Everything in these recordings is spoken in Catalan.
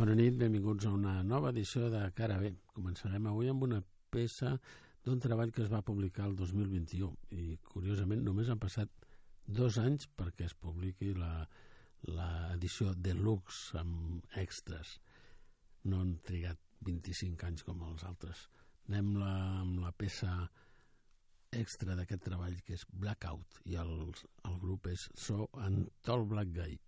Bona nit, benvinguts a una nova edició de Cara B. Començarem avui amb una peça d'un treball que es va publicar el 2021 i, curiosament, només han passat dos anys perquè es publiqui l'edició deluxe amb extras. No han trigat 25 anys com els altres. Anem la, amb la peça extra d'aquest treball que és Blackout i el, el grup és So and Tall Black Guy.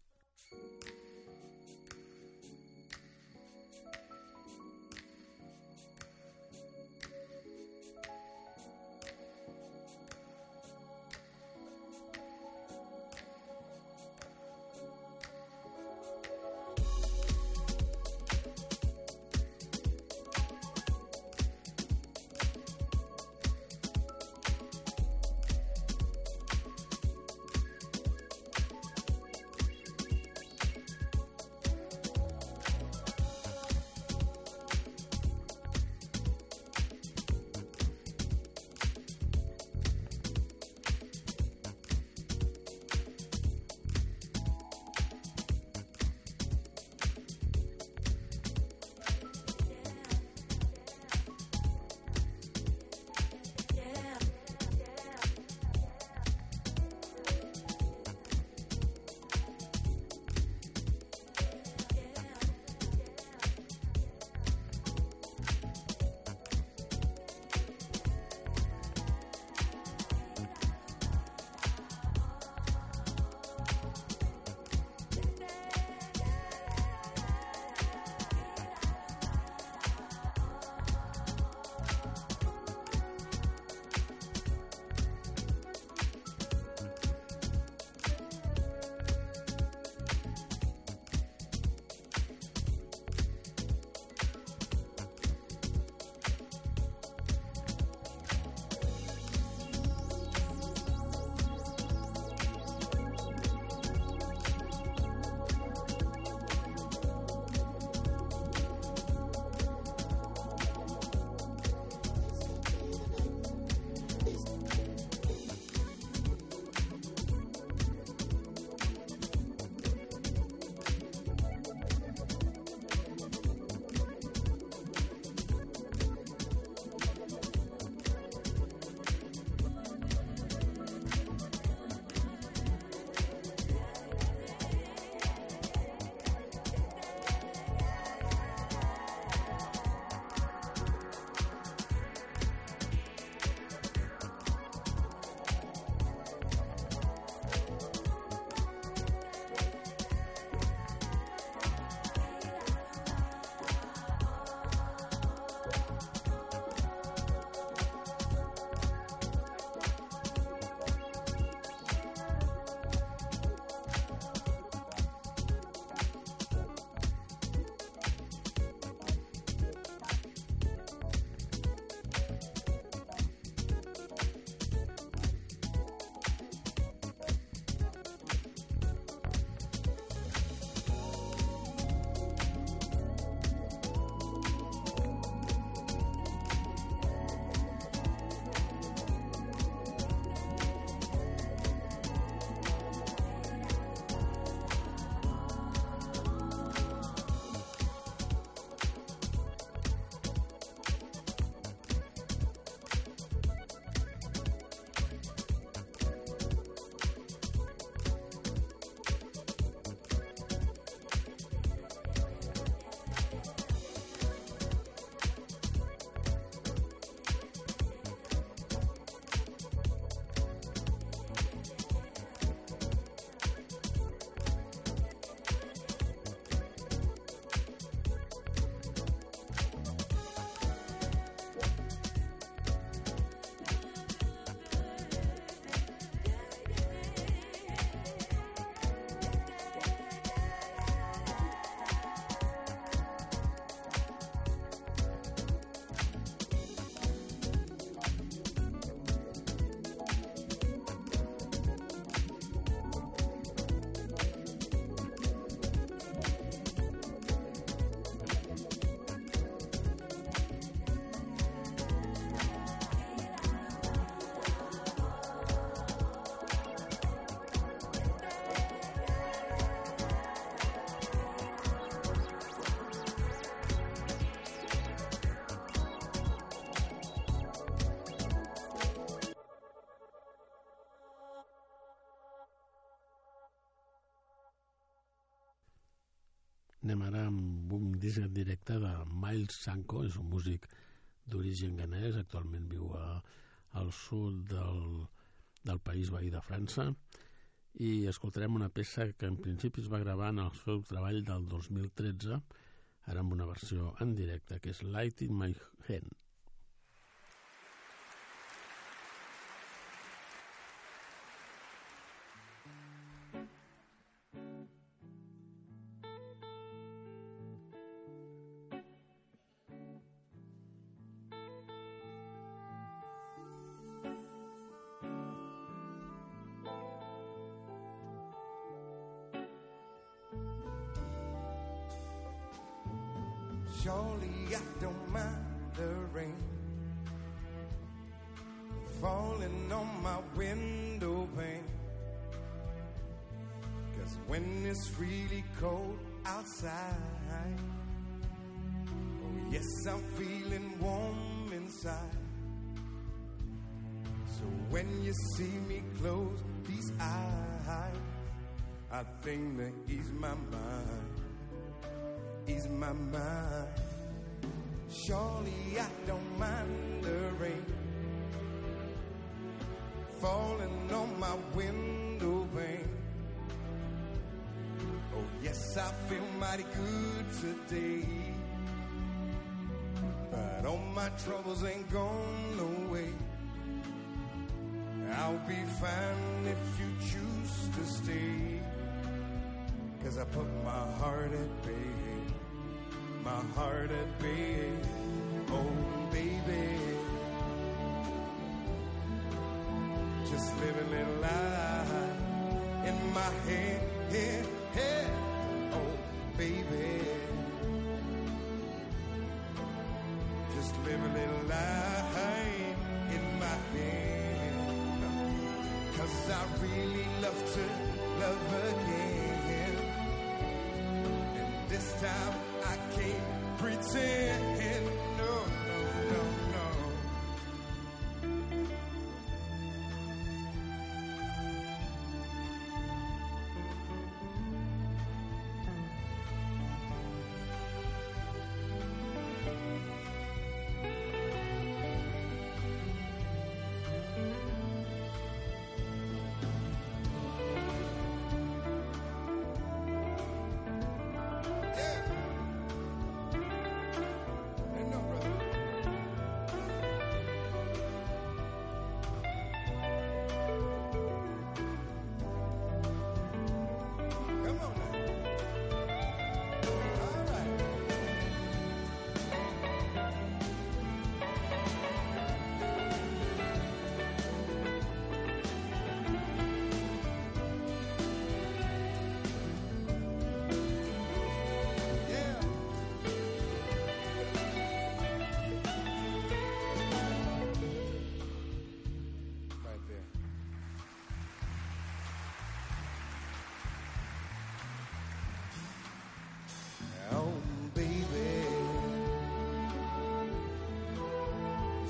Anem ara amb un disc en directe de Miles Sanko, és un músic d'origen ganès, actualment viu a, al sud del, del país veí de França, i escoltarem una peça que en principi es va gravar en el seu treball del 2013, ara amb una versió en directe, que és Light in My Hand. I put my heart at bay my heart at bay. Oh, baby. Just living a little life in my head, head, head. Oh, baby.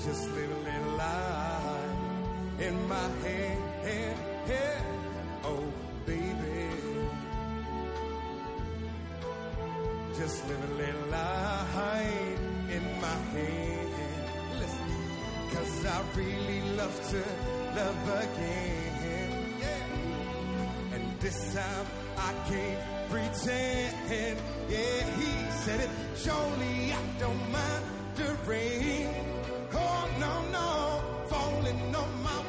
Just live a little life in my head, head, head. Oh, baby. Just live a little life in my head. Listen, cause I really love to love again. Yeah. And this time I can't pretend. Yeah, he said it. Surely I don't mind the rain. Oh, no, no. Falling on my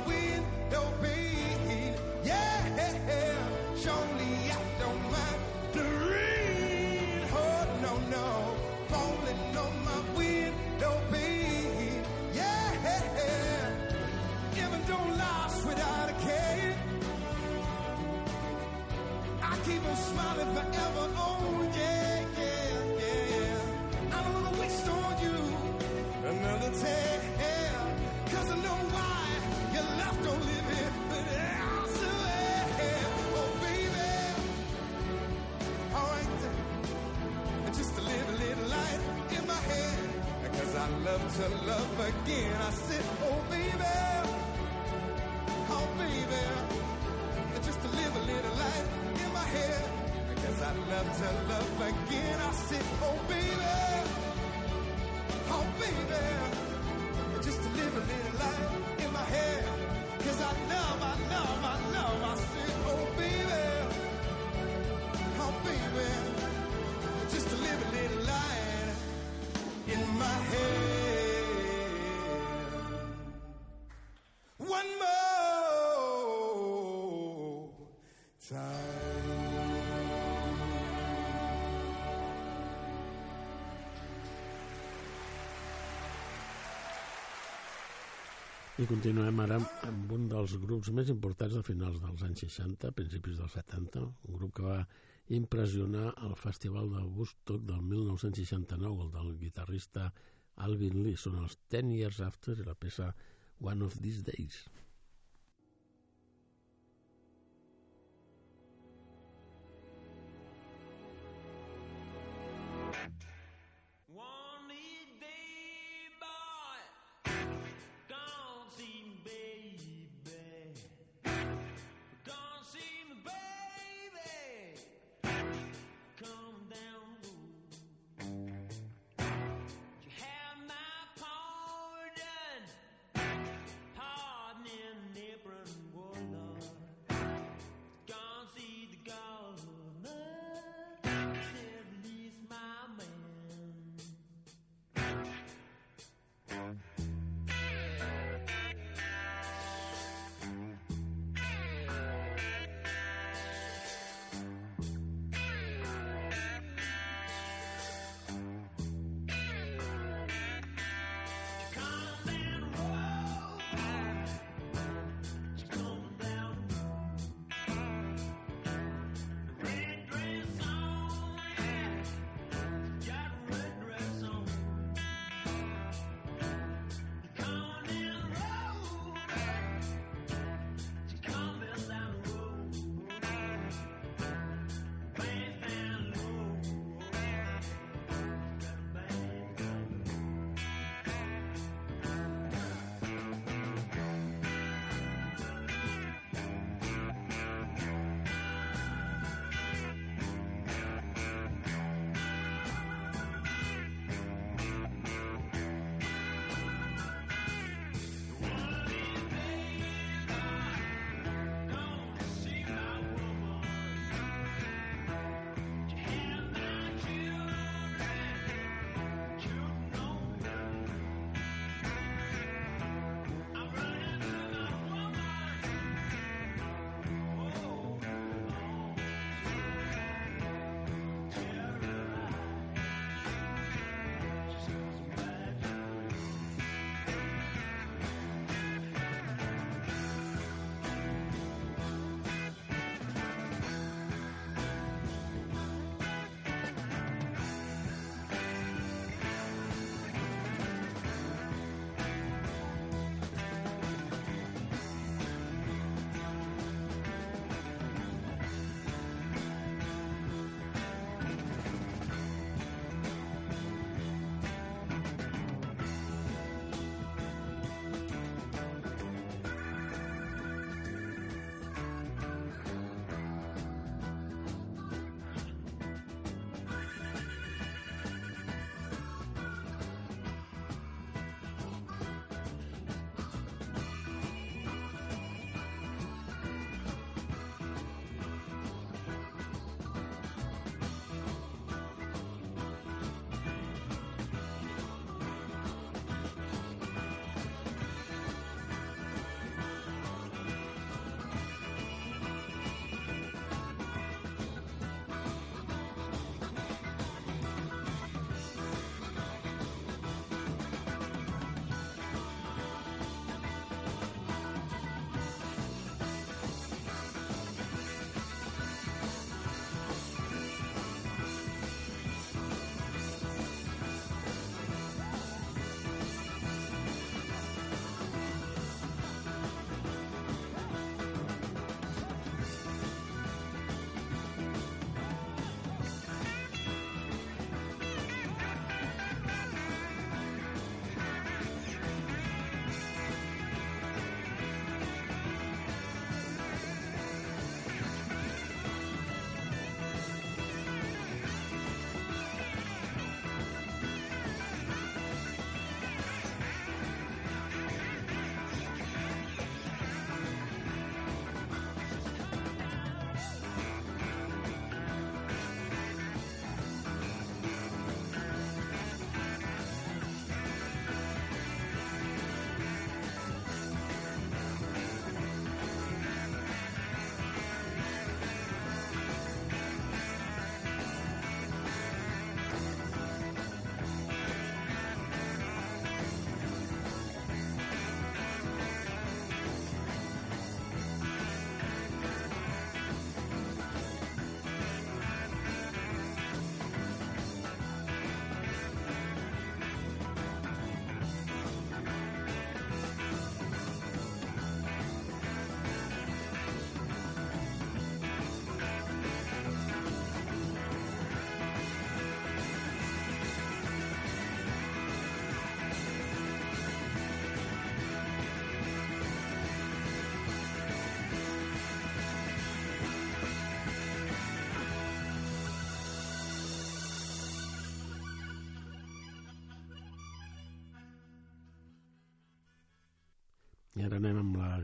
again. I said, I continuem ara amb un dels grups més importants de finals dels anys 60, principis dels 70, un grup que va impressionar al Festival de Woodstock del 1969, el del guitarrista Alvin Lee. Són els Ten Years After i la peça One of These Days.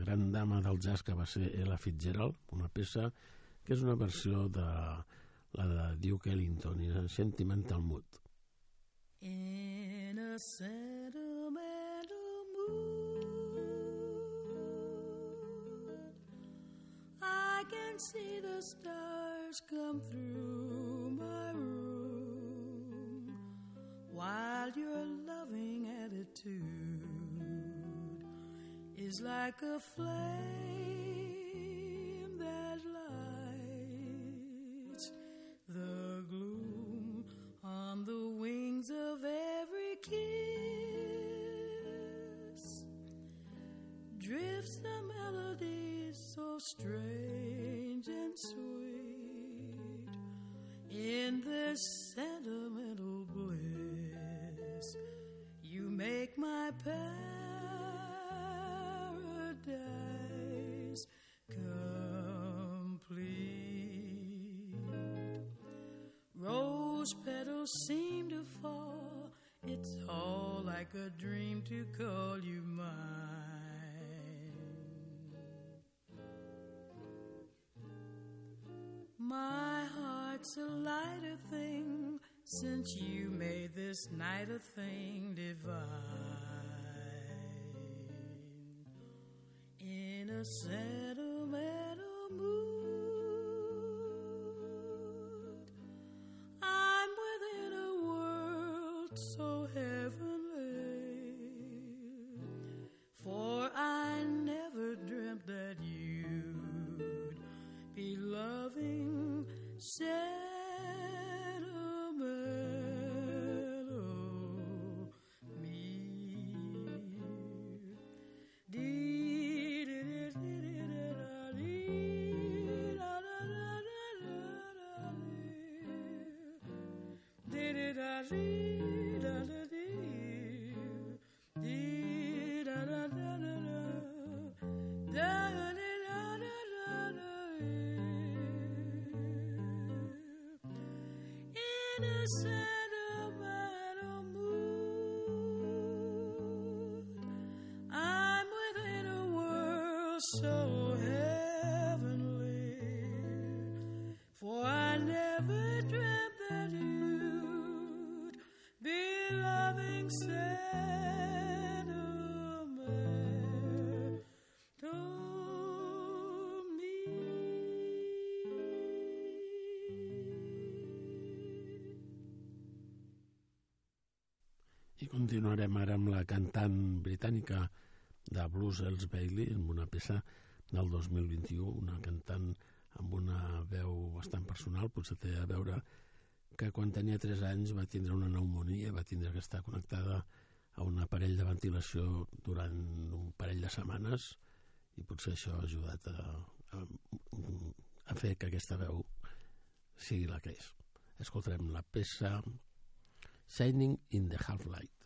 Gran dama del jazz que va ser Ella Fitzgerald, una peça que és una versió de la de Duke Ellington, i Sentimental Mood. In a sentimental mood, I can see the stars come through my room while your loving attitude is like a flame that lights the gloom on the wings of every kiss. Drifts the melody so strange and sweet in this sentimental bliss. You make my paradise Rose petals seem to fall. It's all like a dream to call you mine. My heart's a lighter thing since you made this night a thing divine. In a sentimental You. Continuarem ara amb la cantant britànica de blues Els Bailey, amb una peça del 2021, una cantant amb una veu bastant personal, potser té a veure que quan tenia 3 anys va tindre una pneumonia, va tindre que estar connectada a un aparell de ventilació durant un parell de setmanes i potser això ha ajudat a, a, a fer que aquesta veu sigui la que és. Escoltarem la peça Shining in the Half-Light.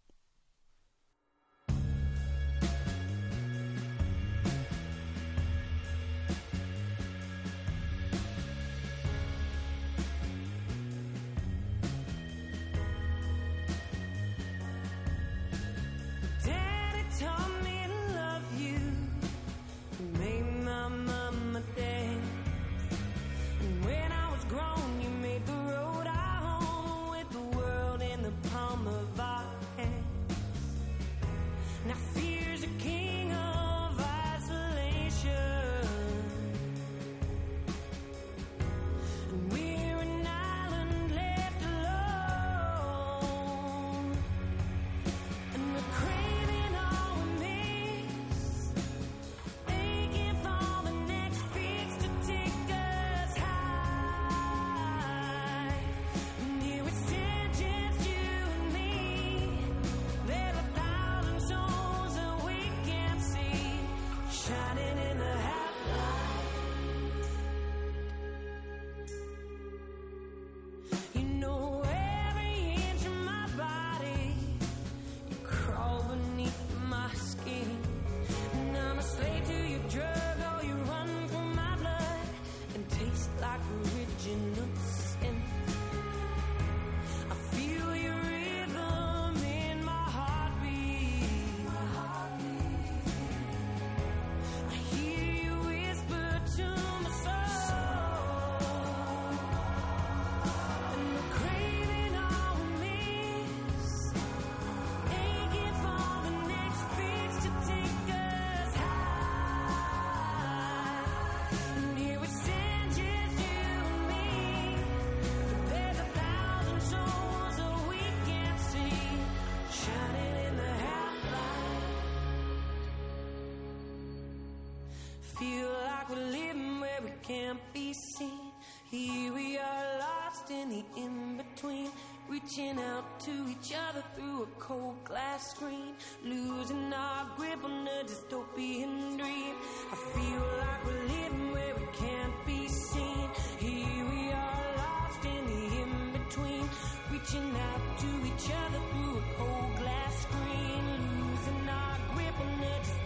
Reaching to each other through a cold glass screen, losing our grip on a dystopian dream. I feel like we're living where we can't be seen. Here we are lost in the in between, reaching out to each other through a cold glass screen, losing our grip on a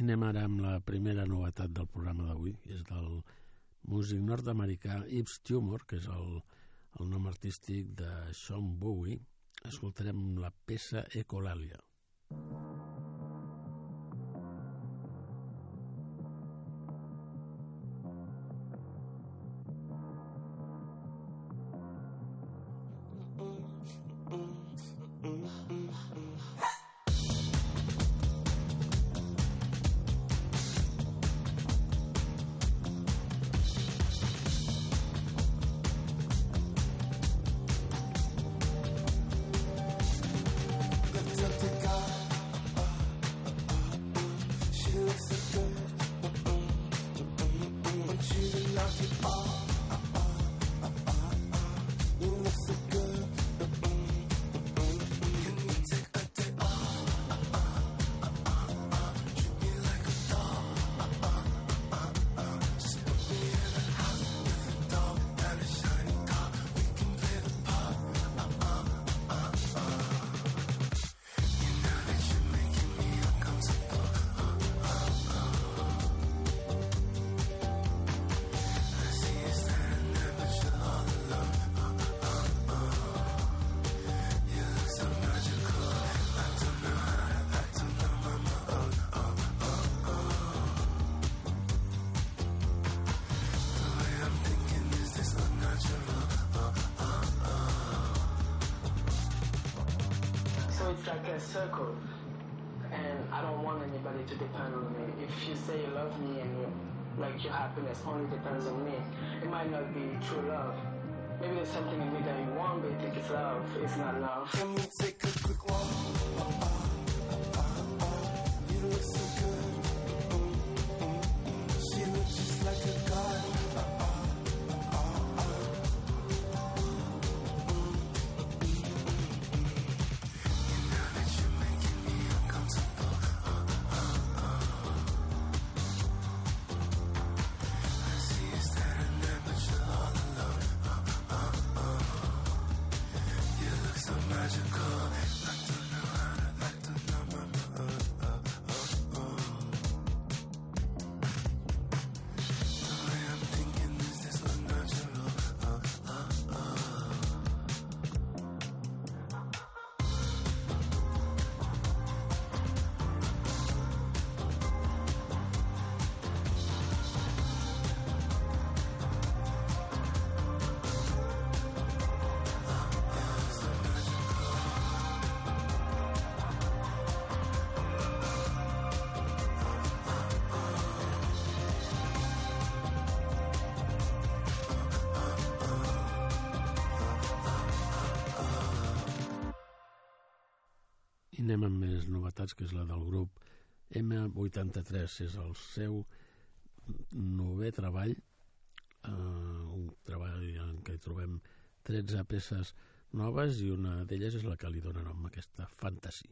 I anem ara amb la primera novetat del programa d'avui. És del músic nord-americà Yves Tumor, que és el, el nom artístic de Sean Bowie. Escoltarem la peça Ecolalia. Lift I anem amb més novetats, que és la del grup M83. És el seu novè treball, eh, un treball en què trobem 13 peces noves i una d'elles és la que li dona nom a aquesta fantasy.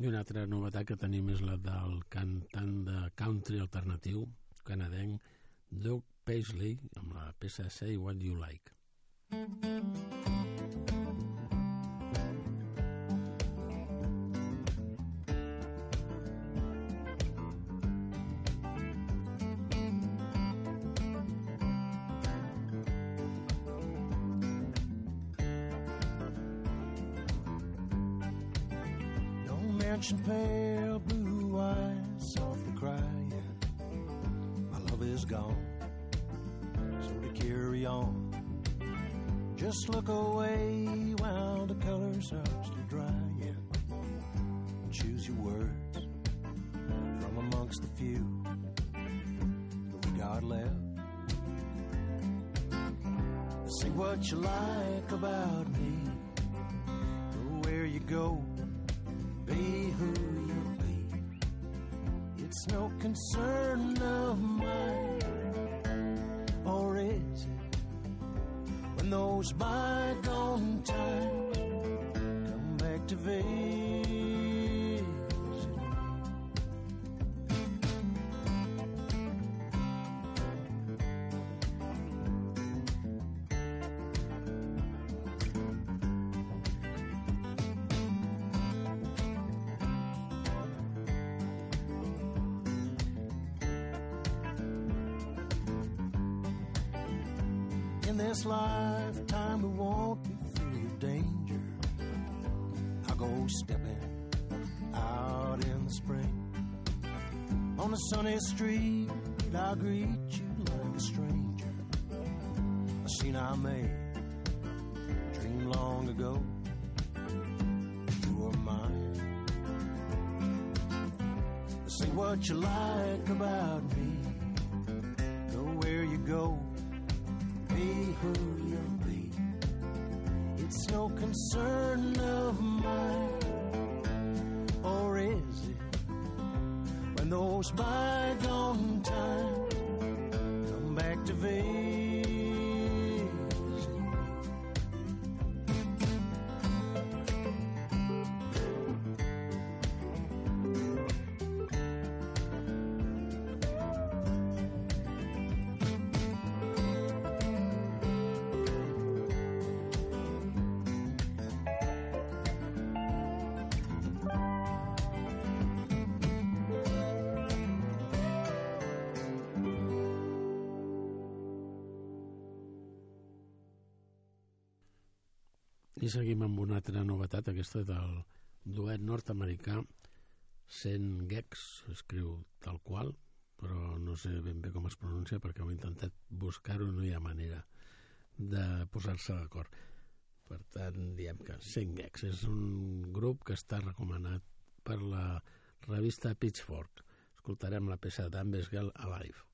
I una altra novetat que tenim és la del cantant de country alternatiu canadenc Doug Paisley amb la peça Say What You Like. Don't this lifetime, we won't be free of danger. I'll go stepping out in the spring. On a sunny street, I'll greet you like a stranger. A scene I made, dream long ago. You are mine. Say what you like about me. I seguim amb una altra novetat, aquesta del duet nord-americà Sen Gex, escriu tal qual, però no sé ben bé com es pronuncia perquè ho he intentat buscar-ho no hi ha manera de posar-se d'acord. Per tant, diem que Sen Gex és un grup que està recomanat per la revista Pitchfork. Escoltarem la peça d'Ambesgal Alive.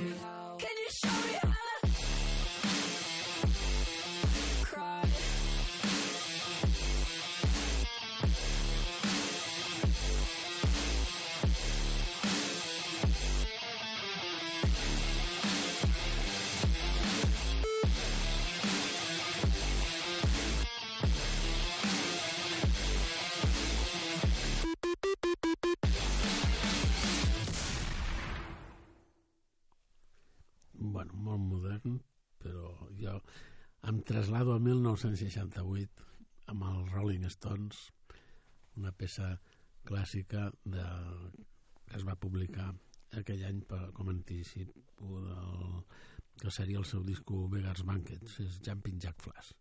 Thank you. traslado a 1968 amb els Rolling Stones, una peça clàssica de, que es va publicar aquell any per, com anticipo del que seria el seu disco Vegas Banquets, és Jumping Jack Flash.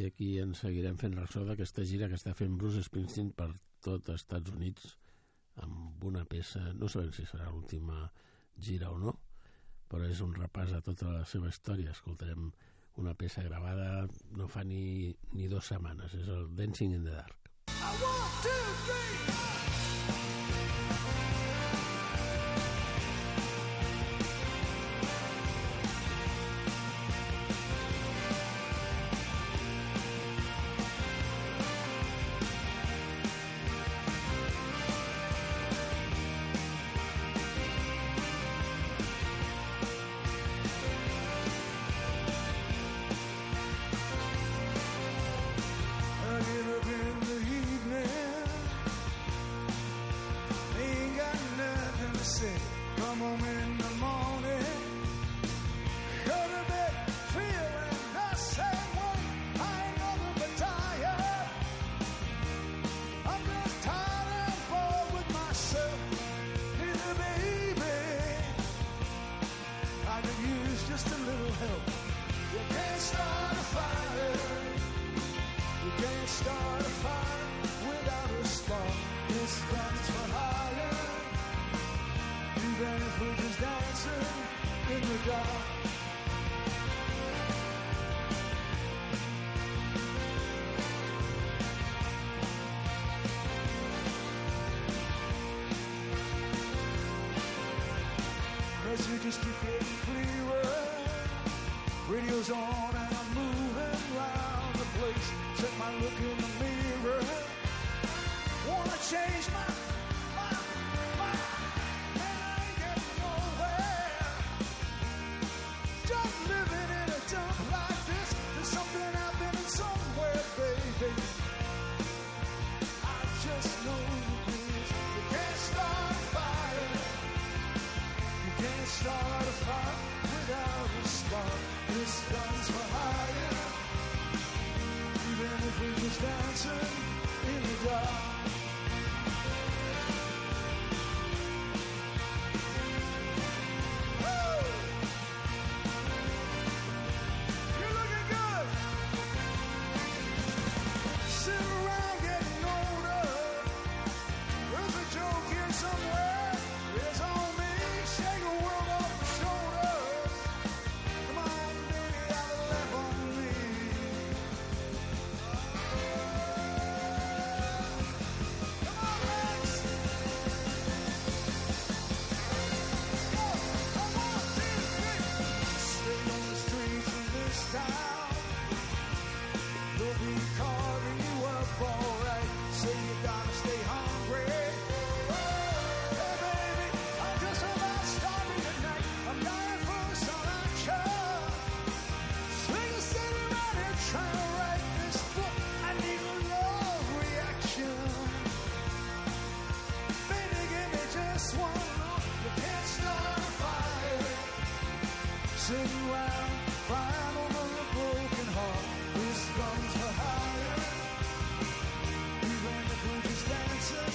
i aquí ens seguirem fent ressò d'aquesta gira que està fent Bruce Springsteen per tot els Estats Units amb una peça, no sabem si serà l'última gira o no, però és un repàs a tota la seva història. Escoltarem una peça gravada no fa ni, ni dues setmanes, és el Dancing in the Dark. I want, to dream. just became clearer. Radio's on. in the dark. sing wild, crying over a broken heart. This comes for higher. Even if we're just dancing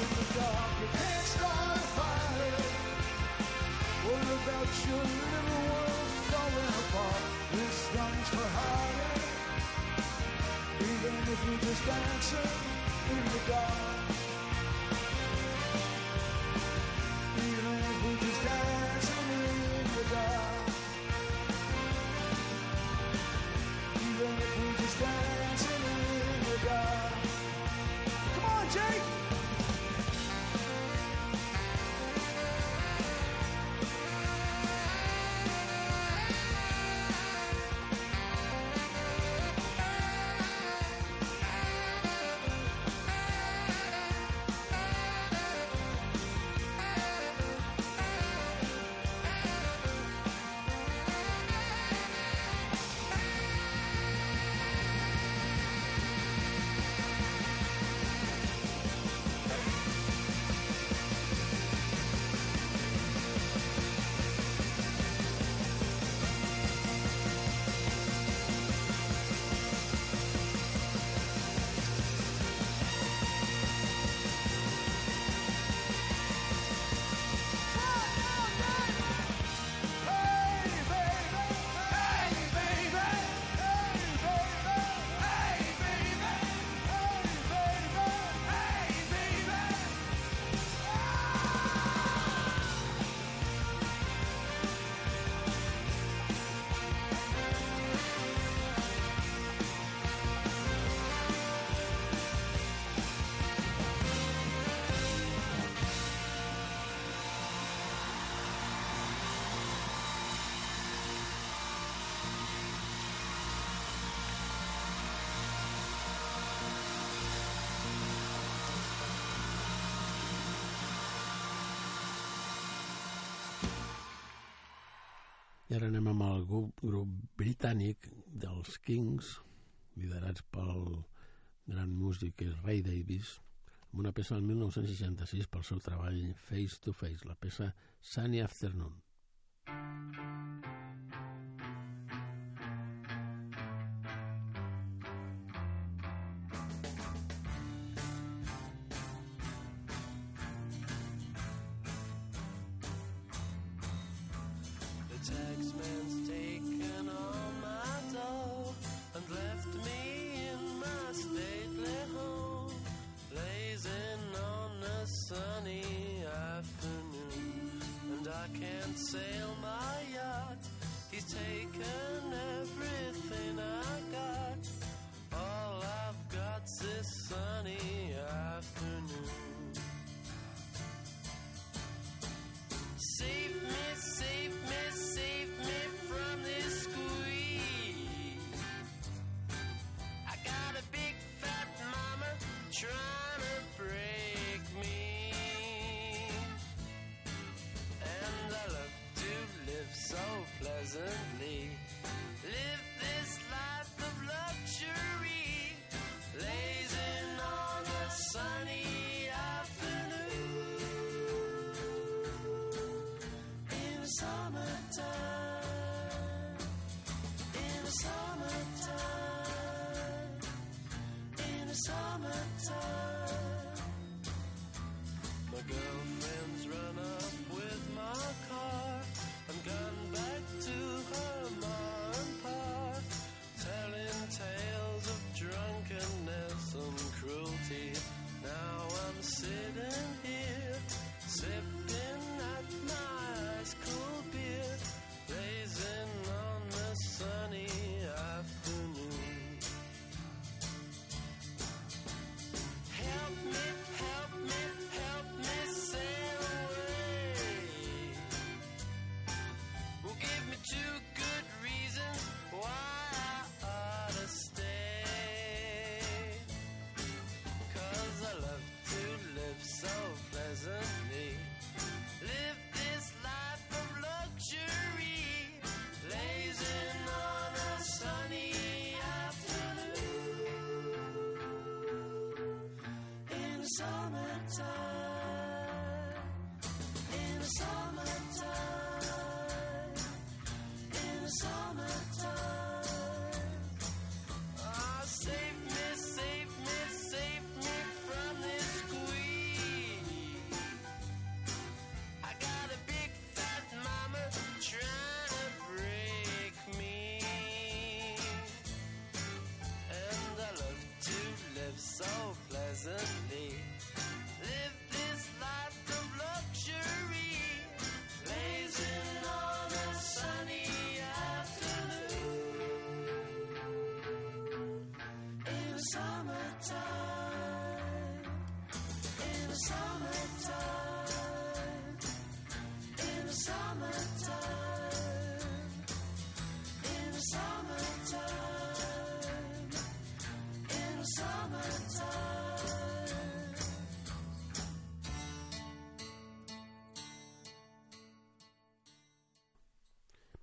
in the dark, you can't start a fire. What about your little world falling apart? This comes for higher. Even if we're just dancing in the dark. I ara anem amb el grup, grup britànic dels Kings, liderats pel gran músic que és Ray Davis, amb una peça del 1966 pel seu treball Face to Face, la peça Sunny Afternoon.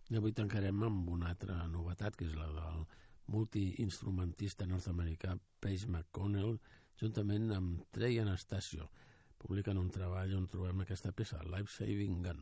I avui tancarem amb una altra novetat, que és la del multiinstrumentista nord-americà Pace McConnell, juntament amb Trey Anastasio. Publiquen un treball on trobem aquesta peça, Life Saving Gun.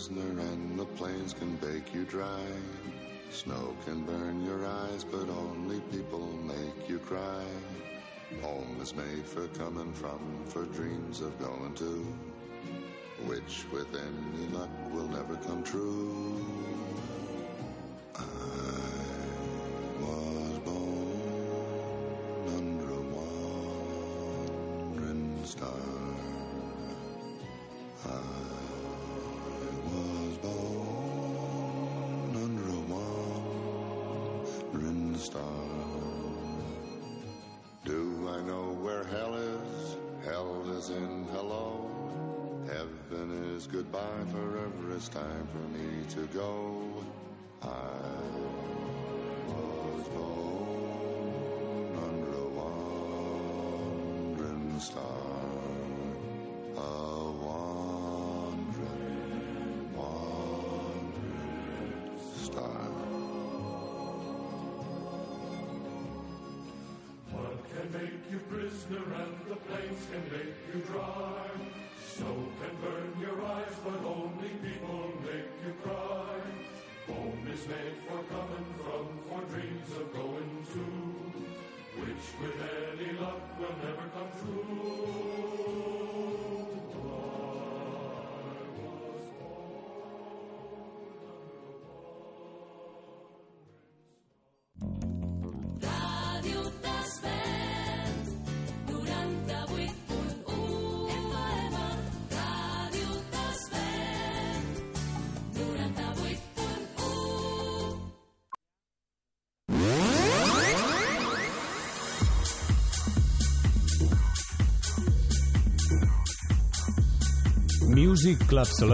prisoner and the plains can bake you dry. Snow can burn your eyes, but only people make you cry. Home is made for coming from, for dreams of going to, which with any luck will never come true. Music Club